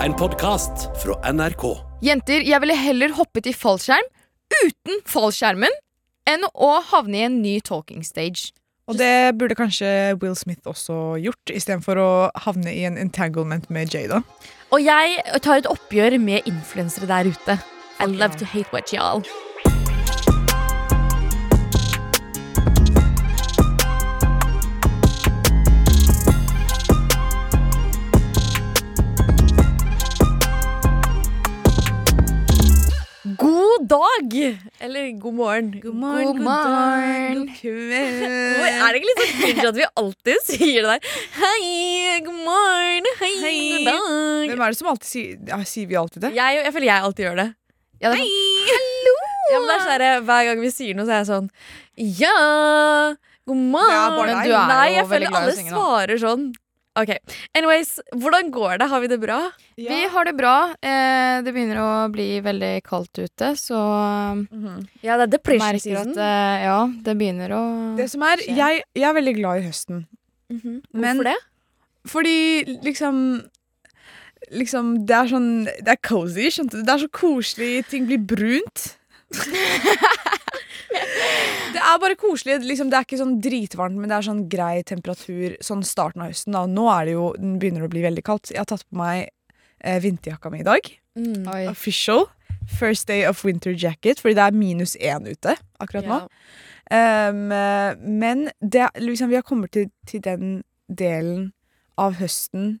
En podkast fra NRK. Jenter, jeg ville heller hoppet i fallskjerm uten fallskjermen enn å havne i en ny talking stage. Og det burde kanskje Will Smith også gjort, istedenfor å havne i en entanglement med Jada. Og jeg tar et oppgjør med influensere der ute. I love to hate what y'all. Dag! Eller god morgen. God morgen, God morgen. kveld. Er det ikke litt sånn cringe at vi alltid sier det der? Hei, god morgen, hei, god dag. Hvem er det som alltid sier ja, Sier vi alltid det? Jeg, jeg føler jeg alltid gjør det. Ja, det hei! Hallo! Ja, men det er sånn Hver gang vi sier noe, så er jeg sånn Ja, god morgen. Ja, bare Men deg. du Nei, jeg føler alle svarer sånn. Ok, anyways, Hvordan går det? Har vi det bra? Vi har det bra. Eh, det begynner å bli veldig kaldt ute, så Ja, det er depression season. at eh, ja, det begynner å Det som er, skje. jeg, jeg er veldig glad i høsten. Mhm. Men- Hvorfor det? Fordi liksom Liksom, det er sånn Det er cozy, skjønte du? Det er så koselig. Ting blir brunt. Det er bare koselig. Liksom, det er ikke sånn dritvarmt, men det er sånn grei temperatur sånn starten av høsten. Da. Nå er det jo, den begynner det å bli veldig kaldt. Jeg har tatt på meg eh, vinterjakka mi i dag. Mm. Official. First day of winter jacket, fordi det er minus én ute akkurat nå. Ja. Um, eh, men det, liksom, vi har kommet til, til den delen av høsten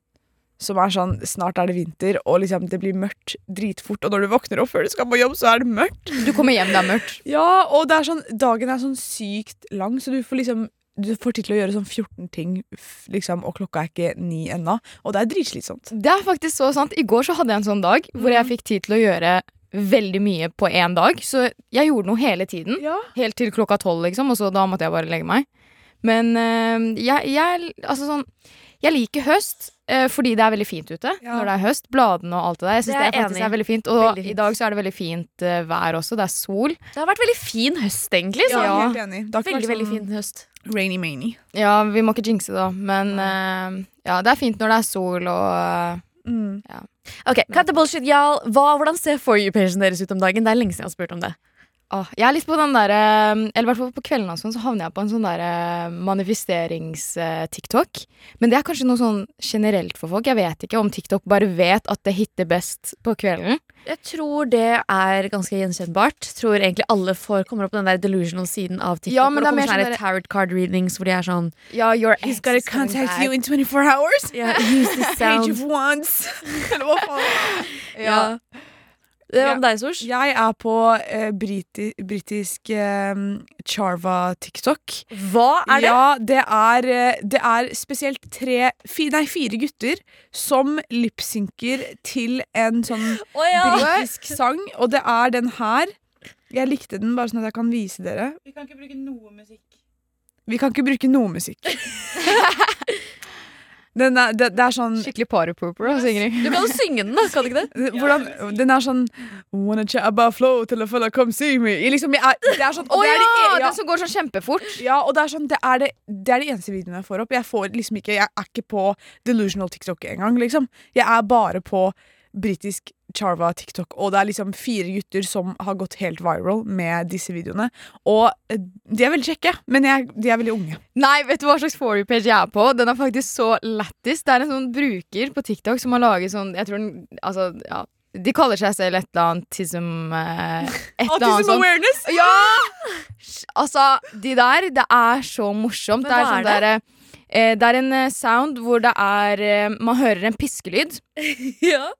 som er sånn Snart er det vinter, og liksom det blir mørkt dritfort. Og når du våkner opp før du skal på jobb, så er det mørkt. Du kommer hjem, det er mørkt. Ja, og er sånn, dagen er sånn sykt lang, så du får liksom du får tid til å gjøre sånn 14 ting, liksom, og klokka er ikke ni ennå. Og det er dritslitsomt. Det er faktisk så sant. I går så hadde jeg en sånn dag hvor jeg fikk tid til å gjøre veldig mye på én dag. Så jeg gjorde noe hele tiden. Ja. Helt til klokka tolv, liksom, og så da måtte jeg bare legge meg. Men øh, jeg, jeg Altså sånn Jeg liker høst fordi det er veldig fint ute Ja. når det er høst. Bladene og alt det der. Jeg synes Det det, er faktisk er veldig fint. Og Veldig fint. i dag så er det veldig fint eh, vær også. Det er sol. Det har vært veldig fin høst, egentlig. Så. Ja, er helt enig. Det har ikke Veldig, vært veldig sånn fin høst. rainy many. Ja, vi må ikke jinxe da. Men uh, ja, det er fint når det er sol og uh, Mm. Ok, cut the bullshit, y'all. Hvordan ser For you-pagen deres ut om dagen? Det er lenge siden jeg har spurt om det. Åh, jeg er litt på den derre Eller i hvert fall på kveldene sånn, så havner jeg på en sånn derre manifesterings-TikTok. Men det er kanskje noe sånn generelt for folk. Jeg vet ikke om TikTok bare vet at det hitter best på kvelden. Jeg tror det er ganske gjenkjennbart. Tror egentlig alle får kommer opp på den der delusional siden av TikTok. Ja, men det kommer mer sånne sånn tarot card readings hvor de er sånn Ja, your He's ex is coming contact you in 24 hours. yeah, Use the sound. Page of wands. Eller hva faen. Ja. Det var Ja. med deg, Sors. Jeg er på eh, briti britisk eh, Charva-TikTok. Hva er det? Ja, det er, eh, det er spesielt tre fi, Nei, fire gutter som lipsynker til en sånn oh, ja. britisk sang, og det er den her. Jeg likte den bare sånn at jeg kan vise dere. Vi kan ikke bruke noe musikk. Vi kan ikke bruke noe musikk. Den er, det, det er sånn Skikkelig parapooper, da, Sigrid. Du kan jo synge den, da. Kan du ikke det? Hvordan, den er sånn Wanna chat about flow till a fella come see me. Liksom, jeg det er sånn Å det ja, e- ja, Den som går sånn kjempefort. ja, og det er sånn det er, det, det er de eneste videoene jeg får opp. Jeg får liksom ikke Jeg er ikke på delusional TikTok engang, liksom. Jeg er bare på britisk Charva TikTok, og det er liksom fire gutter som har gått helt viral med disse videoene. Og eh, de er veldig kjekke, men jeg, de er veldig unge. Nei, vet du hva slags for you-page jeg er på? Den er faktisk så lættis. Det er en sånn bruker på TikTok som har laget sånn Jeg tror den Altså, ja. De kaller seg selv et eller annet tism eh, Autism awareness! Ja! Altså, de der, det er så morsomt. Men det er sånn er derre eh, det er en eh, sound hvor det er eh, Man hører en piskelyd. Ja.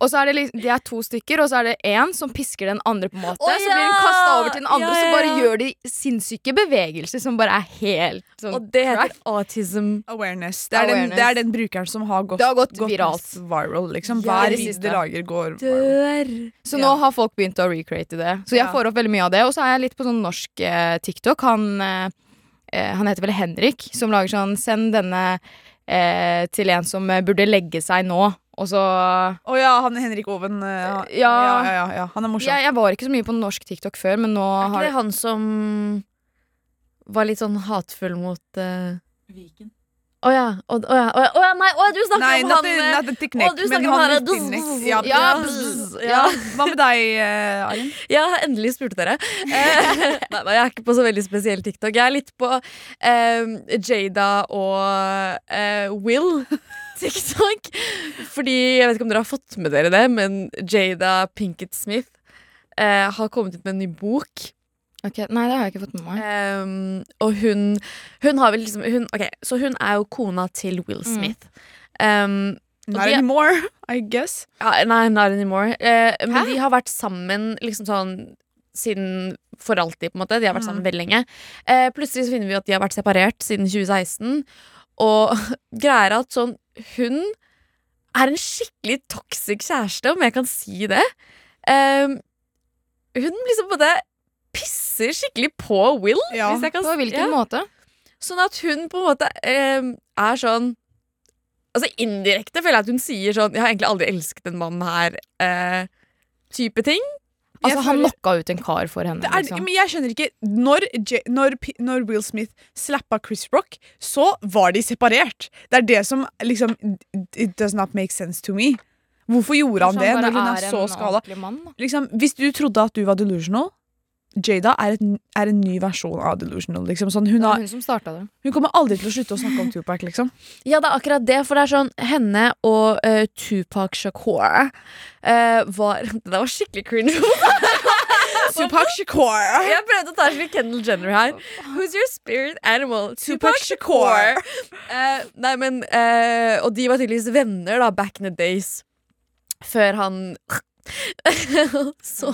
Og så er det, liksom, det er to stykker, og så er det én som pisker den andre. på en måte Å, Så blir den ja! kasta over til den andre, Ja, så bare gjør de sinnssyke bevegelser som bare er helt sånn Og det heter crack. autism. Awareness. Det er, Den, det er den brukeren som har gått, Det har gått viralt. viral. Liksom. Hver video de lager, går viral. Så Ja. nå har folk begynt å recreate det. Så jeg Ja. får opp veldig mye av det. Og så er jeg litt på sånn norsk eh, TikTok. Han, eh, eh, han heter vel Henrik, som lager sånn Send denne eh, til en som eh, burde legge seg nå. Og så Å ja, han Henrik Oven. eh, Ja. ja, ja, ja, ja. Han er morsom. jeg, jeg var ikke så mye på norsk TikTok før, men nå Er ikke har det han som var litt sånn hatefull mot uh... Viken. Å ja. Å å ja. Oh, ja. Nei, du snakker Nei, om not han eh, not the thick neck, men han med der- Ja, Ja. Hva med deg, eh, Arin? Ja, endelig spurte dere. Eh, nei, nei, jeg er ikke på så veldig spesiell TikTok. Jeg er litt på eh, Jada og eh, Will TikTok. Fordi, jeg vet ikke om dere har fått med dere det, men Jada Pinkett Smith eh, har kommet ut med en ny bok. Ok, Nei, det har jeg ikke fått med meg. Um, og hun, hun har vel liksom hun, okay, Så hun er jo kona til Will Mm. Smith. Um, Not de- anymore, I guess. ja, nei, not anymore. Uh, men de har vært sammen liksom sånn siden for alltid, på en måte. De har vært sammen Mm. veldig lenge. Uh, plutselig så finner vi at de har vært separert siden 2016. Og greia er at sånn Hun er en skikkelig toxic kjæreste, om jeg kan si det. Um, hun liksom på det pisser skikkelig på Will, Ja. hvis jeg kan På hvilken ja. måte? Sånn at hun på en måte eh, er sånn Altså Indirekte føler jeg at hun sier sånn 'Jeg har egentlig aldri elsket en mann her', eh, type ting. Altså, føler, Han knocka ut en kar for henne. Er, liksom. men jeg skjønner ikke Når, når, når Will Smith slappa Chris Rock, så var de separert. Det er det som liksom It does not make sense to me. Hvorfor gjorde han det når hun er er så skada? mann. Liksom, hvis du trodde at du var delusional Jada er, et, er en ny versjon av delusional. Liksom. Sånn, hun, har, hun det. hun kommer aldri til å slutte å snakke om Tupac. Liksom. Ja, det er akkurat det, for det er sånn Henne og uh, Tupac Shakur uh, var Det var skikkelig cringe. Tupac Shakur. Jeg prøvde å ta skikkelig Kendall Jenner her. Who's your spirit animal? Tupac Shakur. Uh, nei, men Og de var tydeligvis venner da back in the days. Før han Så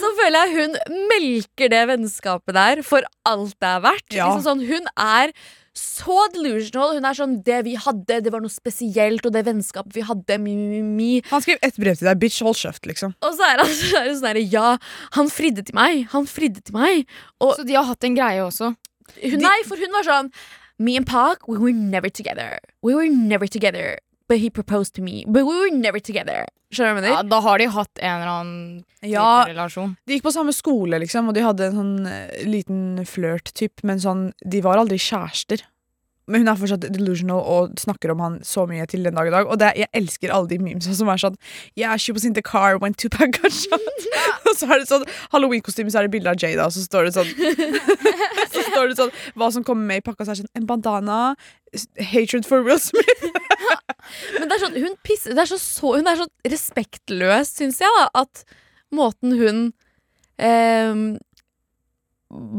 så føler jeg hun melker det vennskapet der for alt det er verdt. Ja. Liksom sånn, hun er så delusional. Hun er sånn Det vi hadde, det var noe spesielt, og det vennskapet vi hadde, mi, mi, mi. Han skrev et brev til deg. Bitch, hold kjeft, liksom. Og så er han sånn herre Ja, han fridde til meg. Han fridde til meg. Så de har hatt en greie også. Hun, nei, for hun var sånn Me and Park, we were never together. We were never together. But he proposed to me. But we were never together. Skjønner du hva jeg Ja. Da har de hatt en eller annen type Ja, relasjon. De gikk på samme skole, liksom, og de hadde en sånn eh, liten flørt-typ, men sånn, de var aldri kjærester. Men hun er fortsatt delusional og snakker om han så mye til den dag i dag. Og det, jeg elsker alle de memesa som er sånn Yeah, she was in the car when Tupac got shot. og så er det sånn halloween-kostyme, så er det bilde av Jada, og så står det sånn Så står det sånn hva som kommer med i pakka, så er det sånn en bandana, hatred for Will Smith. Men det er sånn, hun, pisser, det er så, så, hun er så respektløs, syns jeg, da, at måten hun ehm,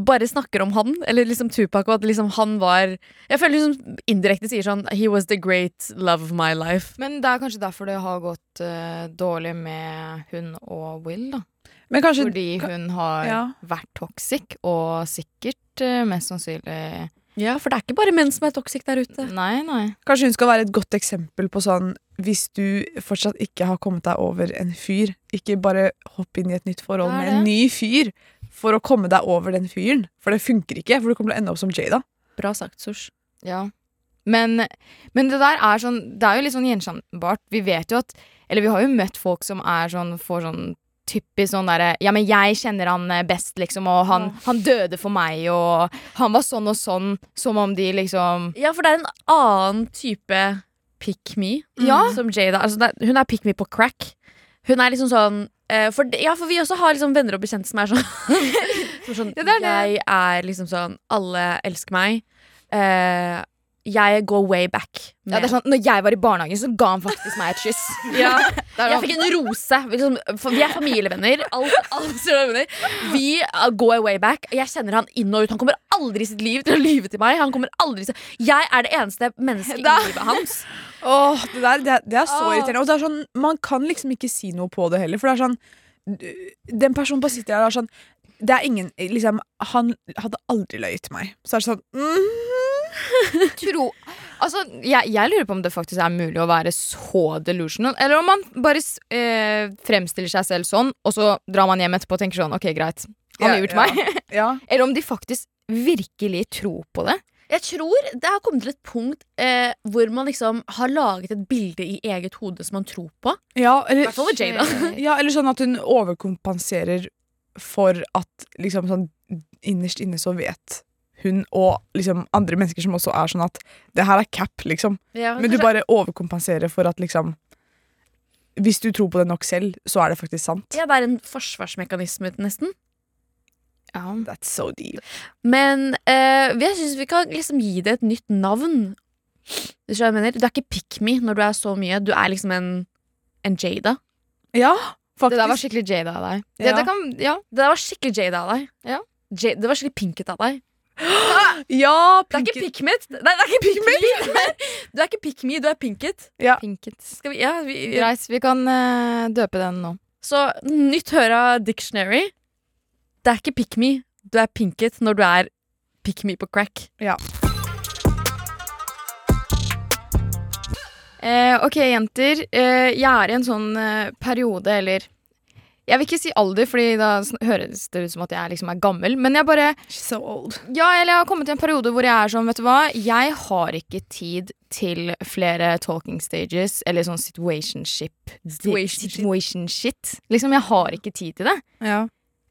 bare snakker om han, eller liksom Tupac, og at liksom han var Jeg føler liksom indirekte sier sånn He was the great love of my life. Men det er kanskje derfor det har gått uh, dårlig med hun og Will, da. Men kanskje Fordi hun har ja. vært toxic, og sikkert uh, mest sannsynlig Ja, For det er ikke bare menn som er toxic der ute. Nei, nei. Kanskje hun skal være et godt eksempel på sånn Hvis du fortsatt ikke har kommet deg over en fyr, ikke bare hopp inn i et nytt forhold med en ny fyr for å komme deg over den fyren. For det funker ikke, for du kommer til å ende opp som Jada. Bra sagt, Sosh. Ja. Men, men det der er sånn Det er jo litt sånn gjenkjennbart. Vi vet jo at Eller vi har jo møtt folk som er sånn får sånn typisk sånn derre Ja, men jeg kjenner han eh, best, liksom, og han, han døde for meg, og han var sånn og sånn, som om de liksom Ja, for det er en annen type pick me Ja. som Jada. Altså, hun er pick me på crack. Hun er liksom sånn eh, for, ja, for vi også har liksom venner og bekjente som er sånn, som er sånn Ja, det er det. Jeg er liksom sånn Alle elsker meg. Eh, jeg går way back. Ja, det er sånn, Når jeg var i barnehagen, så ga han faktisk meg et kyss. Ja, jeg fikk en rose. Liksom, vi er familievenner. Alt, alt. Vi uh, går way back. Jeg kjenner han inn og ut. Han kommer aldri i sitt liv til å lyve til meg. Til Jeg er det eneste mennesket i livet hans. Åh, det, der, det, det er så Åh. irriterende. Og det er sånn, man kan liksom ikke si noe på det heller, for det er sånn Den personen bare sitter der er sånn Det er ingen liksom, Han hadde aldri løyet til meg. Så er det sånn mm, Tro Altså, jeg, jeg lurer på om det faktisk er mulig å være så delusional. Eller om man bare eh, fremstiller seg selv sånn, og så drar man hjem etterpå og tenker sånn Ok, greit. Han har Ja, gjort ja. meg. Ja. Eller om de faktisk virkelig tror på det. Jeg tror det har kommet til et punkt eh, hvor man liksom har laget et bilde i eget hode som man tror på. Ja, eller, ja, eller sånn at hun overkompenserer for at liksom sånn innerst inne så vet hun og liksom andre mennesker som også er sånn at det her er cap, liksom. Men du bare overkompenserer for at liksom Hvis du tror på det nok selv, så er det faktisk sant. Ja, det er en forsvarsmekanisme, nesten. Ja. That's so deep. Men eh, jeg syns vi kan liksom gi det et nytt navn. Du er ikke pick me når du er så mye. Du er liksom en, en Jada. Ja, faktisk. Det der var skikkelig Jada av deg. Det, Ja. det kan, ja. Det der var skikkelig Jada av deg. Ja. Ja- det var skikkelig pinket av deg. Ja, Det er ikke pick me. Nei, det er ikke pick me. Du er ikke pick me, du er pinket. Ja. Pinket. Skal vi, ja, vi, Reis, vi kan eh, døpe den nå. Så nytt høre av dictionary. Det er ikke pick me, du er pinket når du er pick me på crack. Eh, ok, jenter. Eh, jeg er i en sånn eh, periode, eller Jeg vil ikke si alder, Fordi da høres det ut som at jeg liksom er gammel. Men jeg bare She's so old. Ja, eller jeg har kommet til en periode hvor jeg er sånn, vet du hva Jeg har ikke tid til flere talking stages eller sånn situationship. Situation shit. Liksom, jeg har ikke tid til det. Ja.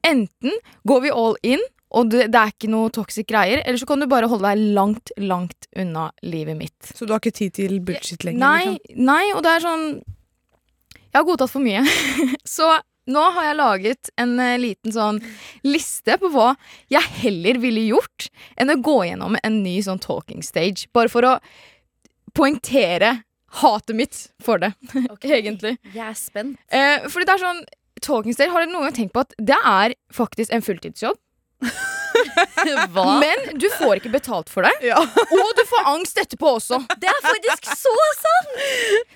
Enten går vi all in, og det, det er ikke noe toxic greier, eller så kan du bare holde deg langt, langt unna livet mitt. Så du har ikke tid til bullshit lenger? Nei, liksom? nei, og det er sånn Jeg har godtatt for mye. så nå har jeg laget en eh, liten sånn liste på hva jeg heller ville gjort enn å gå gjennom en ny sånn talking stage. Bare for å poengtere hatet mitt for det, egentlig. Jeg er spent. Eh, fordi det er sånn Talking stage, Har dere noen gang tenkt på at det er faktisk en fulltidsjobb? Men du får ikke betalt for det. Ja. Og du får angst etterpå også. det er faktisk så sant!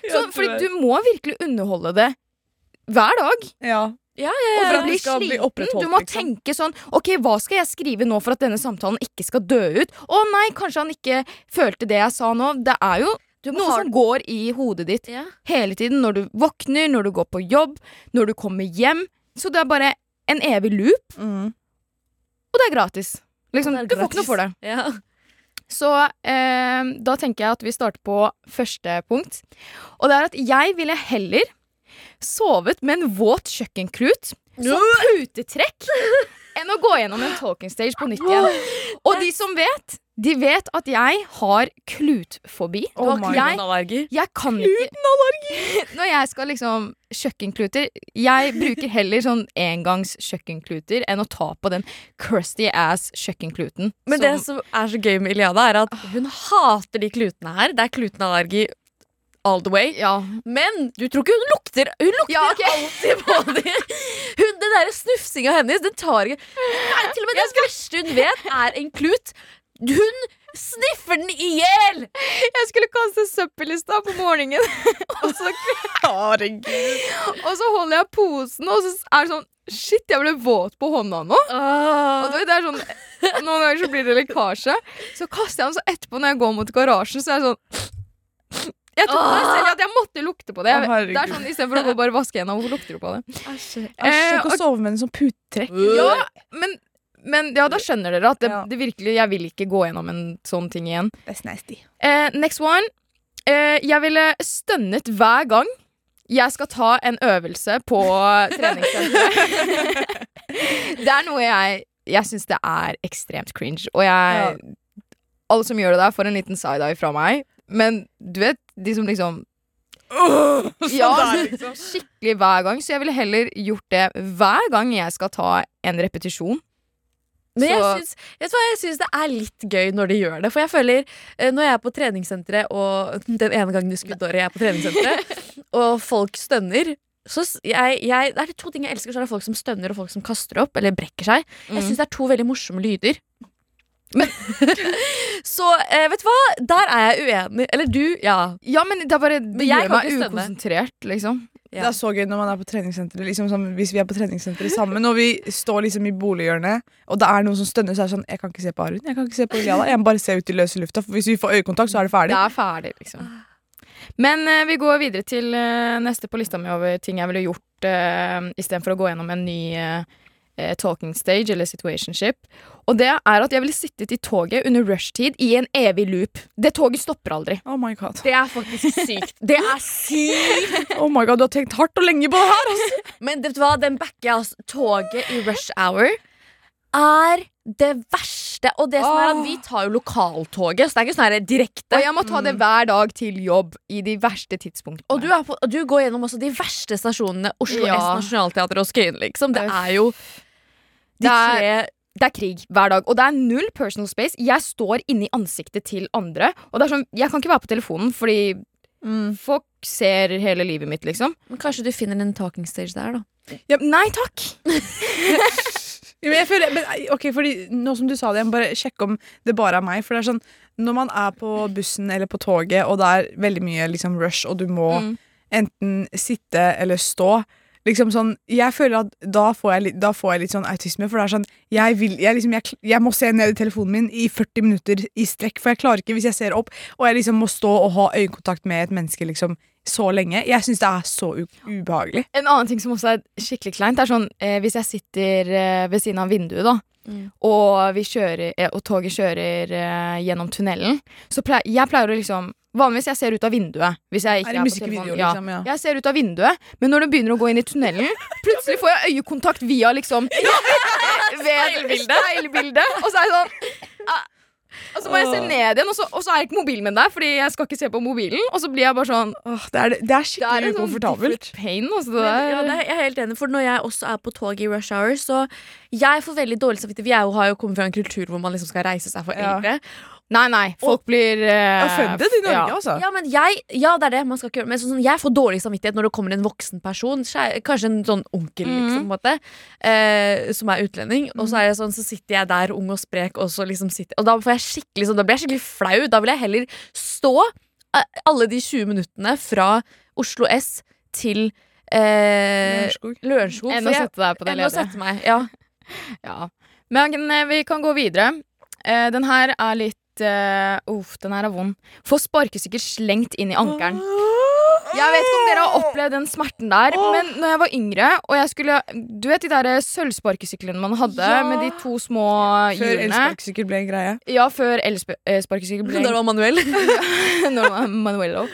Så, fordi du må virkelig underholde det hver dag. Ja. Ja, ja, ja. Og for at du skal bli sliten, opprettholdt, du må liksom. tenke sånn Ok, hva skal jeg skrive nå for at denne samtalen ikke skal dø ut? Å nei, kanskje han ikke følte det jeg sa nå. Det er jo noe har- som går i hodet ditt Ja. hele tiden. Når du våkner, når du går på jobb, når du kommer hjem. Så det er bare en evig loop, Mm. og det er gratis. Liksom, Det er du får ikke noe for det. Ja. Så eh, da tenker jeg at vi starter på første punkt. Og det er at jeg ville heller sovet med en våt kjøkkenklut som putetrekk enn å gå gjennom en talking stage på nytt igjen. Og de som vet, de vet at jeg har klutfobi. Oh jeg, jeg kan Klutenallergi! Når jeg skal liksom kjøkkenkluter Jeg bruker heller sånn engangs kjøkkenkluter enn å ta på den crusty ass kjøkkenkluten. Men som- det som er så gøy med Iliada, er at hun hater de klutene her. Det er klutenallergi all the way. Ja, Men du tror ikke hun lukter Hun lukter Ja, okay. alltid på dem! Hun, den der snufsinga hennes, den tar ikke Nei, Til og med det verste hun vet, er en klut. Hun sniffer den i hjel! Jeg skulle kaste søppel i stad på morgenen, og, så, Herregud. og så holder jeg posen, og så er det sånn Shit, jeg ble våt på hånda nå. Og det er sånn Noen ganger så blir det lekkasje. Så kaster jeg den så etterpå når jeg går mot garasjen, så er det sånn Jeg tok meg selv at jeg måtte lukte på det. Oh, det er sånn Istedenfor å gå bare vaske hendene, hvorfor lukter du på det? Æsj. Æsj, Eh, og- sove med en sånn putetrekk. Ja, men, men ja, da skjønner dere at det, Ja. det virkelig Jeg vil ikke gå gjennom en sånn ting igjen. That's nasty. Eh, next one. Eh, jeg ville stønnet hver gang jeg skal ta en øvelse på treningssenteret. det er noe jeg Jeg syns det er ekstremt cringe. Og jeg Alle som gjør det der, får en liten side-eye fra meg. Men du vet, de som liksom Ja, der, liksom. skikkelig hver gang. Så jeg ville heller gjort det hver gang jeg skal ta en repetisjon. Men Så- jeg syns det er litt gøy når de gjør det. For jeg føler, eh, når jeg er på treningssenteret, og den ene gangen i skuddåret jeg er på treningssenteret, og folk stønner så jeg, jeg, det er to ting jeg elsker, så er det folk som stønner og folk som kaster opp eller brekker seg. Jeg Mm. syns det er to veldig morsomme lyder. Men, så eh, vet du hva, der er jeg uenig. Eller du, ja. Ja, men det, er bare, det jeg gjør kan meg ikke ukonsentrert, liksom. Det er så gøy når man er på treningssenteret. Liksom, som, hvis vi er på treningssenteret sammen og vi står liksom i bolighjørnet, og det er noen som stønner, så er det sånn Jeg kan ikke se på Arun. Jeg kan ikke se på Iliana. Jeg må bare se ut i løse lufta. For hvis vi får øyekontakt, så er det ferdig. Det er ferdig, liksom. Men eh, vi går videre til eh, neste på lista mi over ting jeg ville gjort eh, istedenfor å gå gjennom en ny eh, talking stage eller situationship. Og det er at jeg ville sittet i toget under rushtid i en evig loop. Det toget stopper aldri. Oh my god. Det er faktisk sykt. Det er sykt! Oh my god, Du har tenkt hardt og lenge på det her! Altså. Men vet du hva, den backer jeg. Altså, toget i rush hour er det verste. Og det som er at vi tar jo lokaltoget, så det er ikke sånn her direkte. Og jeg må ta det hver dag til jobb i de verste tidspunktene. Og du, er på, og du går gjennom også de verste stasjonene. Oslo Ja. S, Nationaltheatret og Skøyen, liksom. Det er jo de Det er- tre Det er krig hver dag, og det er null personal space. Jeg står inni ansiktet til andre, og det er sånn, jeg kan ikke være på telefonen fordi folk ser hele livet mitt, liksom. Men Kanskje du finner en talking stage der, da. Ja, nei takk! Jeg føler, men, ok, fordi Nå som du sa det, jeg må bare sjekke om det bare er meg. For det er sånn, Når man er på bussen eller på toget, og det er veldig mye liksom, rush, og du må Mm. enten sitte eller stå liksom sånn, Jeg føler at da får jeg, da får jeg litt sånn autisme. For det er sånn jeg, vil, jeg, liksom, jeg, må se ned i telefonen min i 40 minutter i strekk, for jeg klarer ikke hvis jeg ser opp og jeg liksom må stå og ha øyekontakt med et menneske liksom så lenge. Jeg syns det er så ubehagelig. En annen ting som også er skikkelig kleint, er sånn eh, hvis jeg sitter eh, ved siden av vinduet, da. Mm. Og, vi kjører, eh, og toget kjører uh, gjennom tunnelen. Så pleier, jeg pleier å liksom Vanligvis jeg ser ut av vinduet. Hvis jeg ikke Er det er, på telefonen. Liksom? Ja. Jeg ser ut av vinduet, men når det begynner å gå inn i tunnelen, plutselig får jeg øyekontakt via liksom Ved speilbildet. Og så er jeg sånn. Og så må jeg se ned igjen, og så, og så er ikke mobilen min der, fordi jeg skal ikke se på mobilen. Og så blir jeg bare sånn Åh, det, er, det er Det er skikkelig sånn ukomfortabelt. pain. Altså, det Men, ja, det er, jeg er helt enig, for når jeg også er på toget i rush hour, så jeg får veldig dårlig samvittighet. Vi er har jo kommet fra en kultur hvor man liksom skal reise seg for Ja. Nei, nei. Folk blir uh, Offended i Norge, altså. Ja, men jeg, ja, det er det. Man skal ikke gjøre Men sånn, jeg får dårlig samvittighet når det kommer en voksen person. Kanskje en sånn onkel, Mhm. liksom, på en måte, uh, som er utlending. Og så er det sånn, så sitter jeg der ung og sprek, og så liksom sitter Og da får jeg skikkelig sånn, da blir jeg skikkelig flau. Da vil jeg heller stå eh, alle de 20 minuttene fra Oslo S til eh, Lørenskog. Enn å sette deg på det enn å ledet. sette meg. Ja. Ja. Men eh, vi kan gå videre. Eh, den her er litt eh, Uff, den her er vond. Få sparkesykkel slengt inn i ankelen. Jeg vet ikke om dere har opplevd den smerten der, men når jeg var yngre og jeg skulle Du vet de der sølvsparkesyklene man hadde Ja. med de to små Før hjulene? elsparkesykkel ble en greie. Ja, før elsparkesykkel ble Når det var manuell. når det var Manuelo.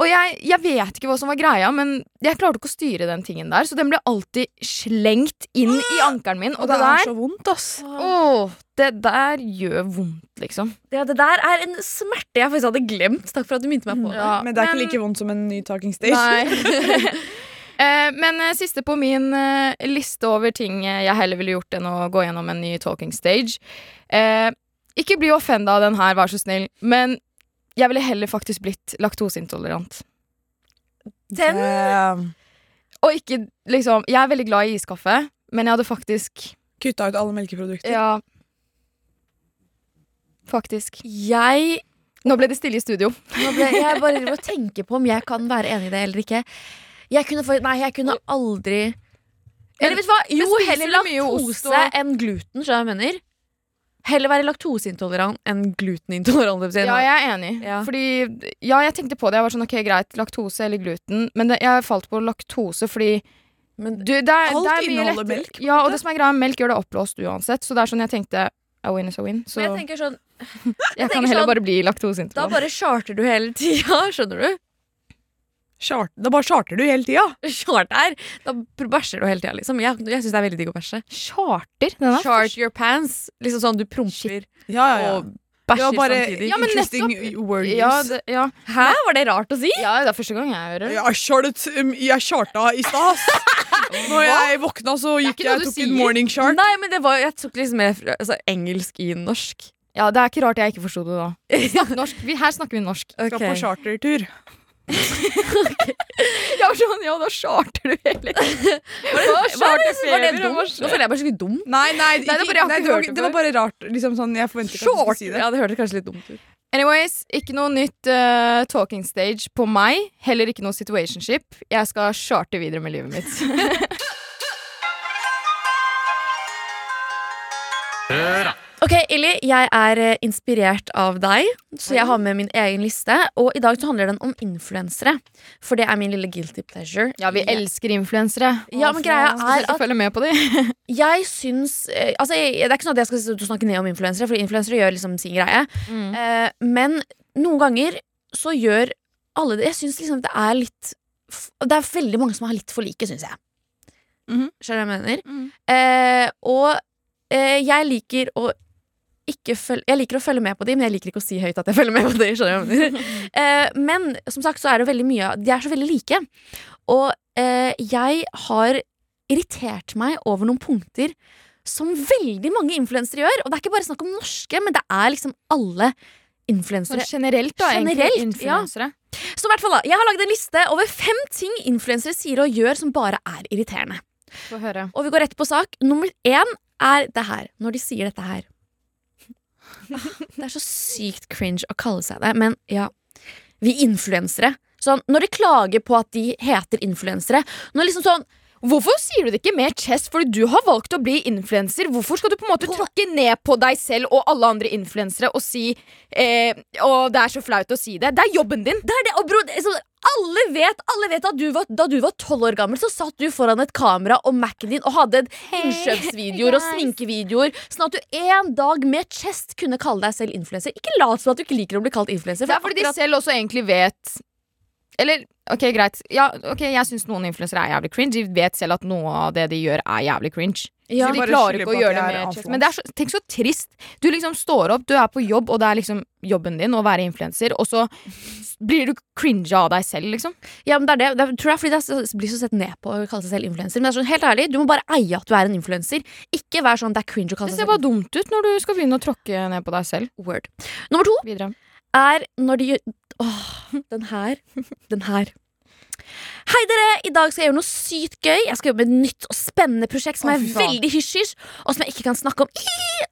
Og jeg, jeg vet ikke hva som var greia, men jeg klarte ikke å styre den tingen der. Så den ble alltid slengt inn i ankelen min. Og Og det det er der så vondt, ass. Åh, det der gjør vondt, liksom. Ja, det der er en smerte jeg faktisk hadde glemt. Takk for at du minte meg på det. Ja, Men det er ikke like vondt som en ny Talking Stage. Nei. Eh, men eh, siste på min eh, liste over ting jeg heller ville gjort enn å gå gjennom en ny talking stage. Eh, ikke bli offenda av den her, vær så snill, men jeg ville heller faktisk blitt laktoseintolerant. Den Og ikke liksom Jeg er veldig glad i iskaffe, men jeg hadde faktisk Kutta ut alle melkeprodukter. Ja. Faktisk. Jeg Nå ble det stille i studio. Nå ble jeg bare driver og tenker på om jeg kan være enig i det eller ikke. Jeg kunne for, Nei, jeg kunne aldri Eller vet du hva? Jo, heller laktose enn gluten. Skjønner du hva jeg mener? Heller være laktoseintolerant enn glutenintolerant. Ja, jeg er enig. Ja. Fordi Ja, jeg tenkte på det. Jeg var sånn, ok, greit, laktose eller gluten. Men det, jeg falt på laktose fordi Men du, det er, Alt det er inneholder melk, Ja, og det som er greia, melk gjør det oppblåst uansett. Så det er sånn jeg tenkte a win is a win. Så Men jeg jeg, tenker sånn Jeg kan heller sånn, bare bli laktoseintolerant. Da bare charter du hele tida, skjønner du? Chart, da bare charter du hele tida. Charter. Da bæsjer du hele tida, liksom. Jeg, jeg syns det er veldig digg å bæsje. Charter? Er Chart your pants. Liksom sånn du promper Ja, ja, ja. og bæsjer ja, bare samtidig. Ja, men interesting nettopp. ja, det, ja. Hæ, var det rart å si? ja, det er første gang jeg hører det. Jeg chartet, um, jeg charta i stas. Når jeg våkna, så gikk jeg og tok en morning chart. Nei, men det var, jeg tok liksom mer altså, engelsk i norsk. Ja, det er ikke rart jeg ikke forsto det da. Snakk norsk. Vi, her snakker vi norsk. Skal på chartertur. Jeg var sånn, ja, da charter du hele tiden. Var det, var det, var det dumt? Nå føler jeg meg skikkelig dum. Nei, nei, Nei, det ikke, bare- jeg har nei det, var, det det var bare rart. Liksom sånn, jeg forventet ikke at du skulle si det. Ja, det hørtes kanskje litt dumt ut. Anyways, ikke noe nytt uh, talking stage på meg. Heller ikke noe situationship. Jeg skal charte videre med livet mitt. Ok, Illy, jeg er eh, inspirert av deg, så jeg har med min egen liste. Og i dag så handler den om influensere, for det er min lille guilty pleasure. Ja, vi elsker influensere. Ja, men greia er at følge med på de. jeg syns eh, Altså, Det er ikke sånn at jeg skal snakke ned om influensere, for influensere gjør liksom sin greie. Mm. men noen ganger så gjør alle det Jeg syns liksom det er litt Det er veldig mange som har litt for like, syns jeg. Mhm. Skjønner du hva jeg mener? Mm. Eh, og eh, jeg liker å følge, jeg liker å følge med på dem, men jeg liker ikke å si høyt at jeg følger med på de. Skjønner du hva jeg mener? Eh, men som sagt så er det veldig mye De er så veldig like. Og eh, jeg har irritert meg over noen punkter som veldig mange influensere gjør. Og det er ikke bare snakk om norske, men det er liksom alle influensere. Generelt, da. Generelt, influensere. Så i hvert fall da, Jeg har lagd en liste over fem ting influensere sier og gjør som bare er irriterende. Og vi går rett på sak. Nummer én er det her. Når de sier dette her. Det er så sykt cringe å kalle seg det, men ja. Vi influensere. Sånn, når de klager på at de heter influensere Når liksom sånn Hvorfor sier du det ikke med chest? Fordi du har valgt å bli influenser. Hvorfor skal du på en måte tråkke ned på deg selv og alle andre influensere og si eh, Og det er så flaut å si det. Det er jobben din. Det er det, og bro, det, så, alle vet, alle vet at du var, da du var tolv år gammel, så satt du foran et kamera og Mac-en din og hadde innkjøpsvideoer og guys. sminkevideoer, sånn at du en dag med chest kunne kalle deg selv influenser. Ikke lat som at du ikke liker å bli kalt influenser. Det er fordi de selv også egentlig vet Eller, ok, greit. Ja, ok, Jeg syns noen influensere er jævlig cringe. De vet selv at noe av det de gjør, er jævlig cringe. Ja, så de klarer ikke å gjøre de det mer Men det er så, tenk så trist. Du liksom står opp, du er på jobb, og det er liksom jobben din å være influenser, og så blir du cringe av deg selv, liksom. Ja, men det er det. det er, tror jeg fordi det er blir så sett ned på å kalle seg selv influenser. Men det er sånn, helt ærlig, du må bare eie at du er en influenser. Ikke vær sånn det er cringe å kalle seg selv Det ser bare dumt ut når du skal begynne å tråkke ned på deg selv. Word. Nummer to Videre. er når de Åh, den her. Den her. Hei, dere! I dag skal jeg gjøre noe sykt gøy. Jeg skal jobbe med et nytt og spennende prosjekt som oh, er veldig hysj-hysj, og som jeg ikke kan snakke om.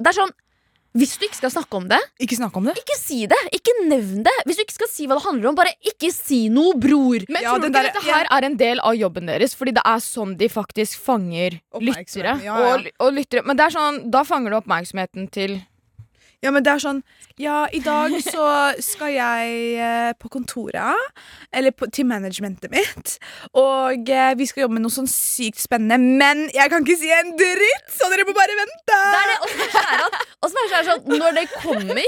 Det er sånn Hvis du ikke skal snakke om det, Ikke snakk om det. ikke si det. Ikke nevn det. Hvis du ikke skal si hva det handler om, bare ikke si noe, bror. Men Ja, tror du ikke der- dette her er en del av jobben deres? Fordi det er sånn de faktisk fanger lyttere. Ja, ja. Og, og lyttere. Men det er sånn, da fanger du oppmerksomheten til Ja, men det er sånn Ja, i dag så skal jeg eh, på kontoret, eller på, til managementet mitt, og eh, vi skal jobbe med noe sånn sykt spennende, men jeg kan ikke si en dritt, så dere må bare vente! Det er det, og så er det sånn, og er sånn Når det kommer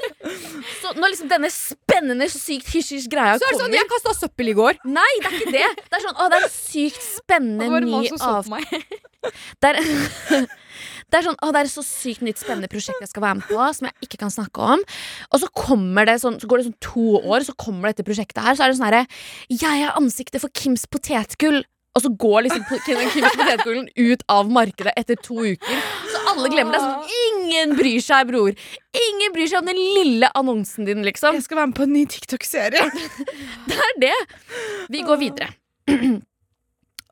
så Når liksom denne spennende, sykt hysj-hysj-greia Så er det kommer sånn, jeg kasta søppel i går. Nei, det er ikke det. Det er sånn, å, det er en sykt spennende ny avtale. Det er, det er sånn, å, det er et så sykt nytt spennende prosjekt jeg skal være med på, som jeg ikke kan snakke om. Og så kommer det sånn, så går det sånn to år, så kommer dette prosjektet her, så er det sånn herre Jeg er ansiktet for Kims potetgull. Og så går liksom Kims potetgullen ut av markedet etter to uker. Så alle glemmer det. Sånn, ingen bryr seg, bror. Ingen bryr seg om den lille annonsen din, liksom. Jeg skal være med på en ny TikTok-serie. Det er det. Vi går videre.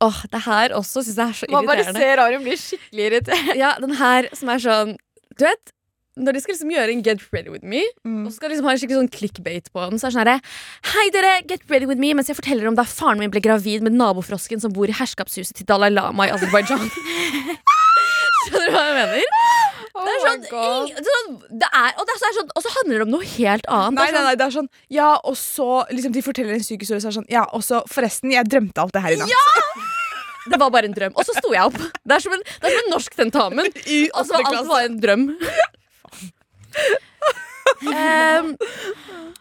Åh, det her også syns jeg er så Man bare irriterende. ser Arum bli skikkelig irritert. Ja, den her som er sånn Du vet, når de skal liksom gjøre en Get ready with me, Mm. og så skal de liksom ha en skikkelig sånn clickbait på den, så er det sånn herre Hei, dere, get ready with me mens jeg forteller om da faren min ble gravid med nabofrosken som bor i herskapshuset til Dalai Lama i Aserbajdsjan. Skjønner du hva jeg mener? Det er sånn, sånn det er, og, det er så- sånn, og så handler det om noe helt annet. Nei, nei, sånn, nei, det er sånn Ja, og så liksom De forteller en syk historie, så er det sånn Ja, og så forresten, jeg drømte alt det her i natt. Det var bare en drøm. Og så sto jeg opp. Det er som en, det er som en norsk tentamen. Og så var alt bare en drøm. Um,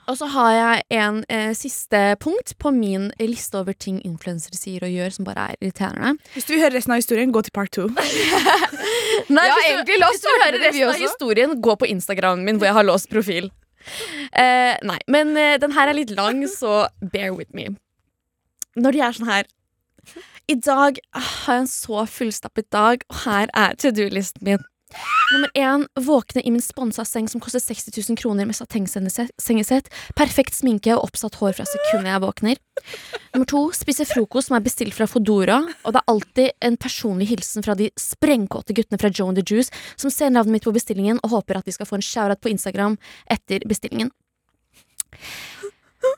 og så har jeg en eh, siste punkt på min liste over ting influensere sier og gjør som bare er irriterende. Hvis du vil høre resten av historien, gå til part two. Nei, Ja, hvis egentlig, la oss hvis du vil høre det, vi resten av historien, gå på Instagramen min hvor jeg har låst profil. Uh, nei, men uh, den her er litt lang, så bear with me. Når de er sånn her I dag ah, har jeg en så fullstappet dag, og her er to do-listen min. Nummer én våkne i min sponsa seng som koster 60 000 kroner med satengsengesett, perfekt sminke og oppsatt hår fra sekundet jeg våkner. Nummer to spise frokost som er bestilt fra Fodora, og det er alltid en personlig hilsen fra de sprengkåte guttene fra Joe and the Juice som ser navnet mitt på bestillingen og håper at de skal få en shout-out på Instagram etter bestillingen.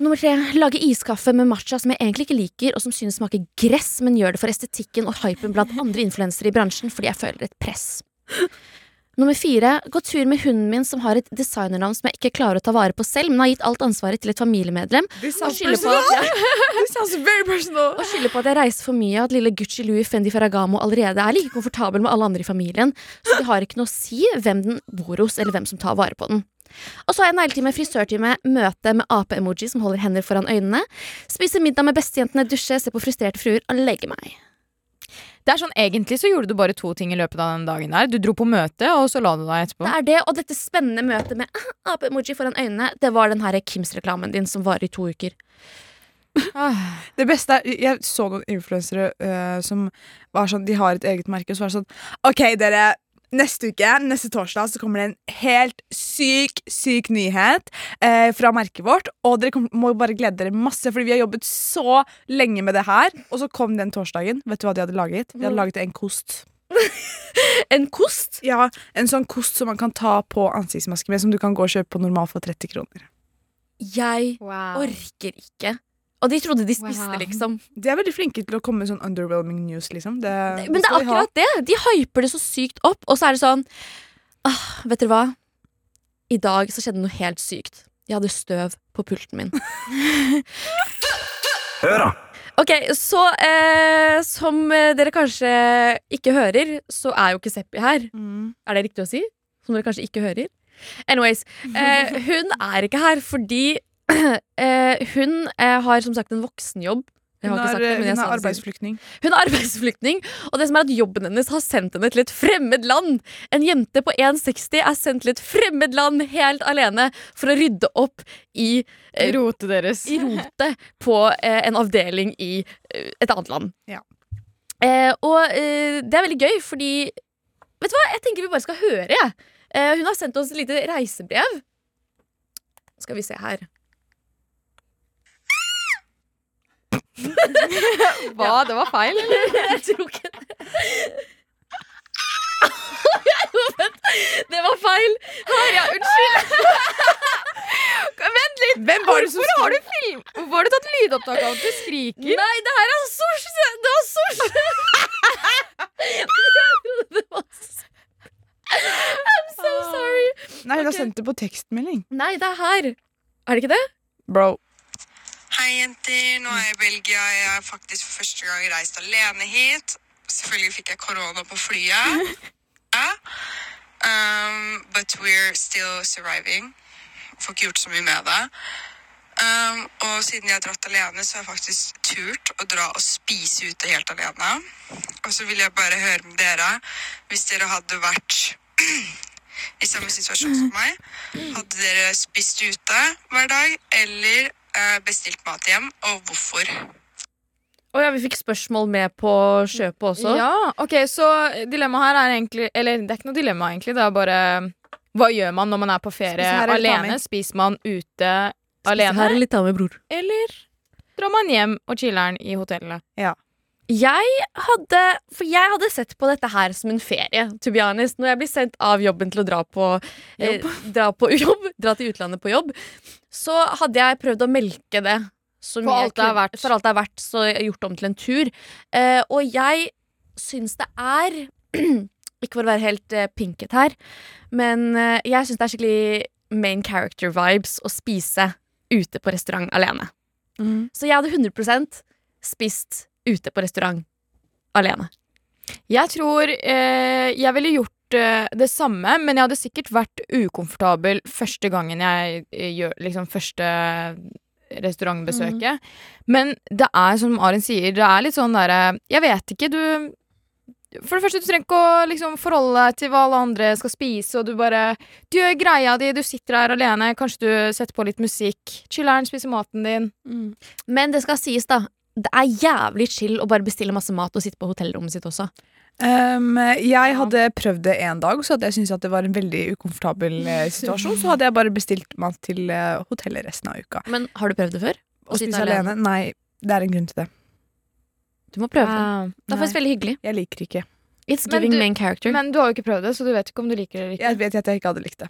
Nummer tre, lage iskaffe med matcha som jeg egentlig ikke liker, og som synes smaker gress, men gjør det for estetikken og hypen blant andre influensere i bransjen fordi jeg føler et press. Nummer fire, gå tur med hunden min som har et designernavn som jeg ikke klarer å ta vare på selv, men har gitt alt ansvaret til et familiemedlem, og skylder på, på at jeg reiser for mye, og at lille Gucci Louis Fendi Ferragamo allerede er like komfortabel med alle andre i familien, så det har ikke noe å si hvem den bor hos, eller hvem som tar vare på den. Og så har jeg negletime, frisørtime, møte med ape-emoji som holder hender foran øynene, spise middag med bestejentene, dusje, se på frustrerte fruer og legge meg. Det er sånn, Egentlig så gjorde du bare to ting i løpet av den dagen der. Du dro på møte, og så la du deg etterpå. Det er det, og dette spennende møtet med ah, ape-emoji foran øynene, det var den her Kims-reklamen din som varer i to uker. Ah. Det beste er, Jeg så noen influensere uh, som var sånn De har et eget merke, og så var det sånn OK, dere. Neste uke, neste torsdag, så kommer det en helt syk, syk nyhet eh, fra merket vårt. Og dere kom, må bare glede dere masse, fordi vi har jobbet så lenge med det her. Og så kom den torsdagen. Vet du hva de hadde laget? De hadde laget en kost. En kost? Ja, En sånn kost som man kan ta på ansiktsmaske med, som du kan gå og kjøpe på normal for 30 kroner. Jeg Wow. orker ikke. Og de trodde de spiste, Wow. liksom. De er veldig flinke til å komme med sånn underwhelming news, liksom. Det, Men det er akkurat de det. De hyper det så sykt opp, og så er det sånn ah, Vet dere hva? I dag så skjedde noe helt sykt. Jeg hadde støv på pulten min. Hør da! Ok, så eh, som eh, dere kanskje ikke hører, så er jo ikke Seppi her. Mm. Er det riktig å si? Som dere kanskje ikke hører? Anyways, eh, hun er ikke her fordi eh, hun eh, har som sagt en voksenjobb. Jeg Hun har er, det, hun er arbeidsflyktning. Hun er arbeidsflyktning, og det som er at jobben hennes har sendt henne til et fremmed land. En jente på 1,60 er sendt til et fremmed land helt alene for å rydde opp i, eh, Rotet deres. i rotet på eh, en avdeling i eh, et annet land. Ja. Eh, og eh, det er veldig gøy, fordi Vet du hva, jeg tenker vi bare skal høre, jeg. Eh, hun har sendt oss et lite reisebrev. Skal vi se her. Hva? Det var feil, eller? Jeg tror ikke det. Det var feil! Her, ja. Unnskyld. Vent litt! Hvem var det som Hvorfor har du film? Hvorfor har du tatt lydopptak av at du skriker? Nei, det her er sosj! Det var sosj! I'm so sorry. Nei, hun har okay. sendt det på tekstmelding. Nei, det er her. Er det ikke det? Bro. Hei, jenter. Nå er jeg i Belgia. Jeg har faktisk for første gang reist alene hit. Selvfølgelig fikk jeg korona på flyet. Ja. Um, but we're still surviving. Får ikke gjort så mye med det. Um, og siden jeg har dratt alene, så har jeg faktisk turt å dra og spise ute helt alene. Og så vil jeg bare høre med dere, hvis dere hadde vært i samme situasjon som meg, hadde dere spist ute hver dag, eller bestilt mat hjem, og hvorfor? Å ja, vi fikk spørsmål med på kjøpet også. Ja, ok, så dilemmaet her er egentlig Eller det er ikke noe dilemma, egentlig. Det er bare Hva gjør man når man er på ferie Spiser her alene? Spiser man ute Spiser alene? her eller av med bror. Eller drar man hjem og chiller'n i hotellet? Jeg hadde For jeg hadde sett på dette her som en ferie, to be honest. Når jeg blir sendt av jobben til å dra på eh, dra på jobb, dra til utlandet på jobb, så hadde jeg prøvd å melke det. For alt kunne- For alt det er verdt, så jeg har gjort det om til en tur. Eh, og jeg syns det er Ikke for å være helt eh, pinket her, men eh, jeg syns det er skikkelig main character vibes å spise ute på restaurant alene. Så jeg hadde 100% spist ute på restaurant alene. Jeg tror eh, jeg ville gjort det samme, men jeg hadde sikkert vært ukomfortabel første gangen jeg eh, gjør liksom første restaurantbesøket. Men det er som Arin sier, det er litt sånn derre Jeg vet ikke, du For det første, du trenger ikke å liksom forholde deg til hva alle andre skal spise, og du bare Du gjør greia di, du sitter her alene, kanskje du setter på litt musikk, chiller'n, spiser maten din. Men det skal sies, da. Det er jævlig chill å bare bestille masse mat og sitte på hotellrommet sitt også. Um, jeg hadde prøvd det en dag, så hadde jeg syntes at det var en veldig ukomfortabel eh, situasjon. Så hadde jeg bare bestilt mat til eh, hotellet resten av uka. Men har du prøvd det før? Å spise alene? Nei, det er en grunn til det. Du må prøve det. Det er faktisk veldig hyggelig. Jeg liker ikke. It's Men giving du- main character. Men du har jo ikke prøvd det, så du vet ikke om du liker det eller ikke. Jeg vet at jeg ikke hadde likt det.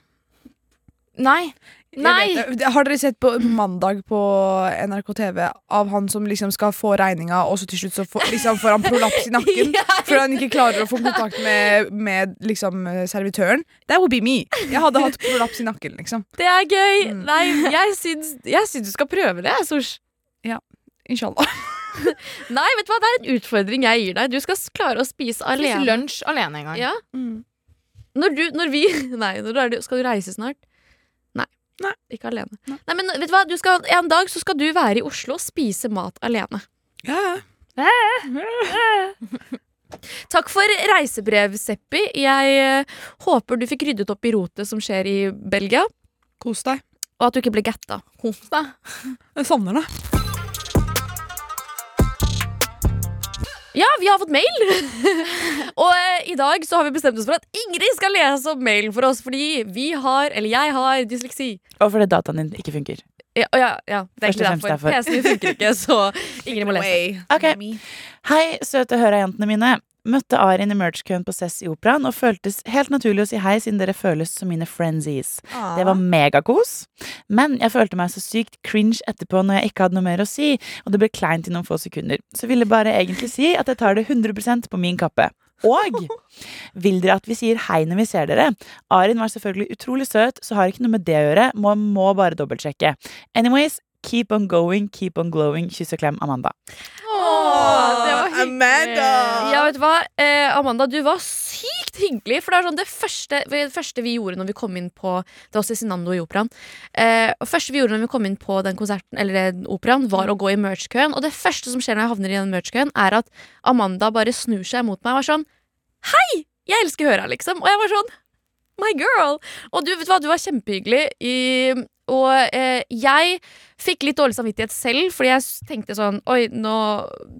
Nei. Nei! vet. Har dere sett på Mandag på NRK TV av han som liksom skal få regninga, og så til slutt så får, liksom får han prolaps i nakken fordi han ikke klarer å få kontakt med, med liksom eh, servitøren? That would be me. Jeg hadde hatt prolaps i nakken, liksom. Det er gøy! Mm. Nei, jeg syns, jeg syns du skal prøve det, Sosh. Inshallah. Nei, vet du hva, det er en utfordring jeg gir deg. Du skal klare å spise Spise lunsj alene en gang. Ja. Mm. Når du, når vi Nei, når du er, skal du reise snart? Nei. Ikke alene. Nei. Nei, men vet du hva? Du skal, En dag så skal du være i Oslo og spise mat alene. Ja, Takk for reisebrev, Seppi. Jeg eh, håper du fikk ryddet opp i rotet som skjer i Belgia, Kos deg. og at du ikke ble gatta. Kos deg. Jeg savner det. Ja, vi har fått mail! og eh, i dag så har vi bestemt oss for at Ingrid skal lese opp mailen for oss, fordi vi har, eller jeg har, dysleksi. Og fordi dataen din ikke funker. Ja, ja, ja det er Først og derfor. derfor. PC-en funker ikke, så Ingrid må lese. Okay. Hei, søte høra-jentene mine. Møtte Arin i merch-køen på Cess i Operaen og føltes helt naturlig å si hei, siden dere føles som mine frenzies. Det var megakos, men jeg følte meg så sykt cringe etterpå når jeg ikke hadde noe mer å si, og det ble kleint i noen få sekunder. Så ville bare egentlig si at jeg tar det 100 på min kappe. Og vil dere at vi sier hei når vi ser dere? Arin var selvfølgelig utrolig søt, så har ikke noe med det å gjøre. Må, må bare dobbeltsjekke. Anyways, keep on going, keep on glowing. Kyss og klem, Amanda. Åh. Amanda! Ja, vet du hva? Eh, Amanda, du var sykt hyggelig. For det er sånn det første, det første vi gjorde når vi kom inn på Det var Cezinando i operaen. Eh, og første vi gjorde når vi kom inn på den konserten Eller den operaen, var å gå i merch-køen. Og det første som skjer når jeg havner i den merch-køen, er at Amanda bare snur seg mot meg og var sånn Hei! Jeg elsker Høra, liksom. Og jeg var sånn My girl! Og du vet hva, du var kjempehyggelig. I, og eh, jeg fikk litt dårlig samvittighet selv, fordi jeg tenkte sånn Oi, nå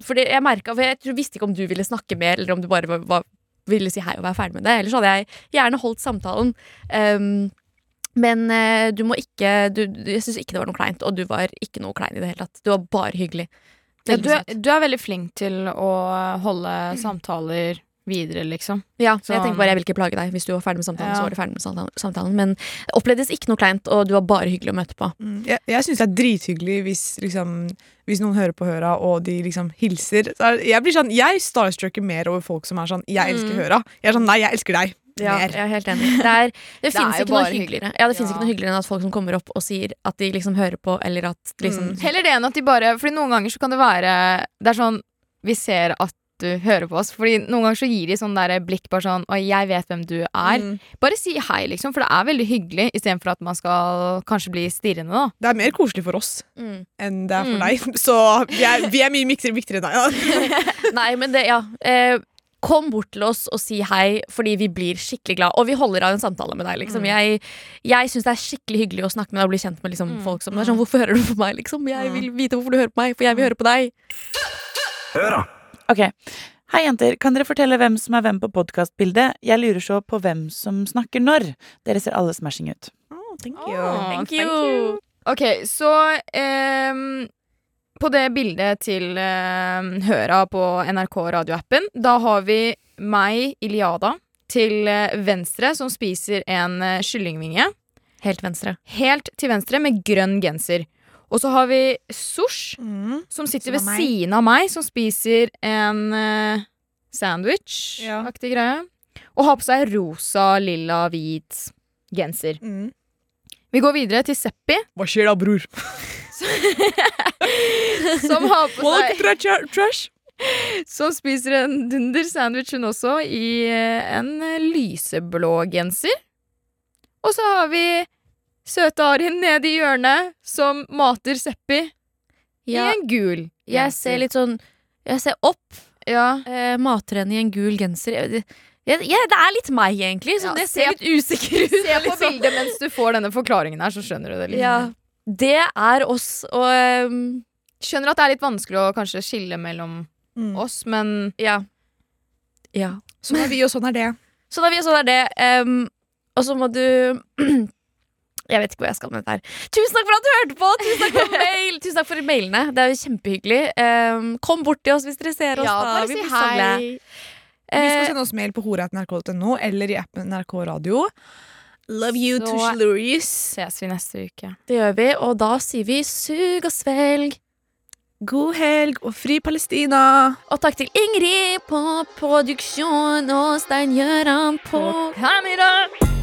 Fordi jeg merka For jeg tror- visste ikke om du ville snakke mer, eller om du bare var, var, ville si hei og være ferdig med det. Ellers hadde jeg gjerne holdt samtalen. Um, men eh, du må ikke du, Jeg syns ikke det var noe kleint, og du var ikke noe klein i det hele tatt. Du var bare hyggelig. Ja, du, er, du er veldig flink til å holde samtaler videre, liksom. Ja, så jeg tenker bare jeg vil ikke plage deg. Hvis du var ferdig med samtalen, Ja. så var du ferdig med samtalen. Men det opplevdes ikke noe kleint, og du var bare hyggelig å møte på. Mm, Jeg, jeg syns det er drithyggelig hvis, liksom, hvis noen hører på Høra, og de liksom hilser. Er, jeg blir sånn, jeg starstrucker mer over folk som er sånn 'jeg elsker Mm. Høra'. Jeg er sånn 'nei, jeg elsker deg'. Ja, jeg er helt enig. Det, er, det, finnes jo ikke hyggeligere Ja, det Ja. ikke noe hyggeligere enn at folk som kommer opp og sier at de liksom hører på, eller at liksom Mm. Heller det enn at de bare Fordi noen ganger så kan det være Det er sånn Vi ser at du hører på oss. Fordi noen ganger så gir de sånn der blikk bare sånn Og jeg vet hvem du er. Mm. Bare si hei, liksom, for det er veldig hyggelig, istedenfor at man skal kanskje bli stirrende, da. Det er mer koselig for oss mm. enn det er for Mm. deg. Så vi er, vi er mye viktigere, viktigere enn deg. Da. Nei, men det, ja. Eh, kom bort til oss og si hei, fordi vi blir skikkelig glad. Og vi holder av en samtale med deg. Liksom. Jeg, jeg syns det er skikkelig hyggelig å snakke med deg og bli kjent med liksom, Mm. folk som det er sånn, Hvorfor hører du på meg? Liksom? Jeg vil vite hvorfor du hører på meg, for jeg vil høre på deg. Ok. Hei, jenter. Kan dere fortelle hvem som er hvem på podkastbildet? Jeg lurer så på hvem som snakker når. Dere ser alle smashing ut. thank Åh, Thank you. Ok, så um, På det bildet til um, Høra på NRK radioappen, da har vi meg, Iliada, til eh, venstre, som spiser en eh, kyllingvinge. Helt venstre. Helt til venstre med grønn genser. Og så har vi Sosh, Mm. som sitter Som er ved siden av meg, som spiser en uh, sandwich-aktig greie. Og har på seg rosa, lilla, hvit genser. Mm. Vi går videre til Seppi, Hva skjer da, bror? som har på seg trash. Som spiser en dunder sandwich, hun også, i eh, en eh, lyseblå genser. Og så har vi søte Arin nede i hjørnet, som mater Seppi i en gul jeg ser litt sånn Jeg ser opp. Ja. Eh, mater henne i en gul genser. Jeg- jeg, jeg, det er litt meg, egentlig. Så Ja, det ser litt usikker ut. Se på liksom. bildet mens du får denne forklaringen her, så skjønner du det. Liksom. Ja, det er oss, og um, Skjønner at det er litt vanskelig å kanskje skille mellom Mm. oss, men ja. ja. Sånn er vi, og sånn er det. Sånn er vi, og sånn er det. Um, og så må du Jeg vet ikke hvor jeg skal med dette her. Tusen takk for at du hørte på! Tusen takk for mail Tusen takk for mailene. Det er jo kjempehyggelig. Um, kom bort til oss hvis dere ser oss. ja, da. Vi blir så glad. Vi skal Eh, sende oss mail på hora.nrk.no eller i appen NRK Radio. Love you, Så- Tushlurius. Ses vi neste uke. Det gjør vi, og da sier vi sug og svelg. God helg og fri Palestina. Og takk til Ingrid på produksjon og Stein Gjøran på kamera.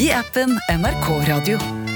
i appen NRK Radio.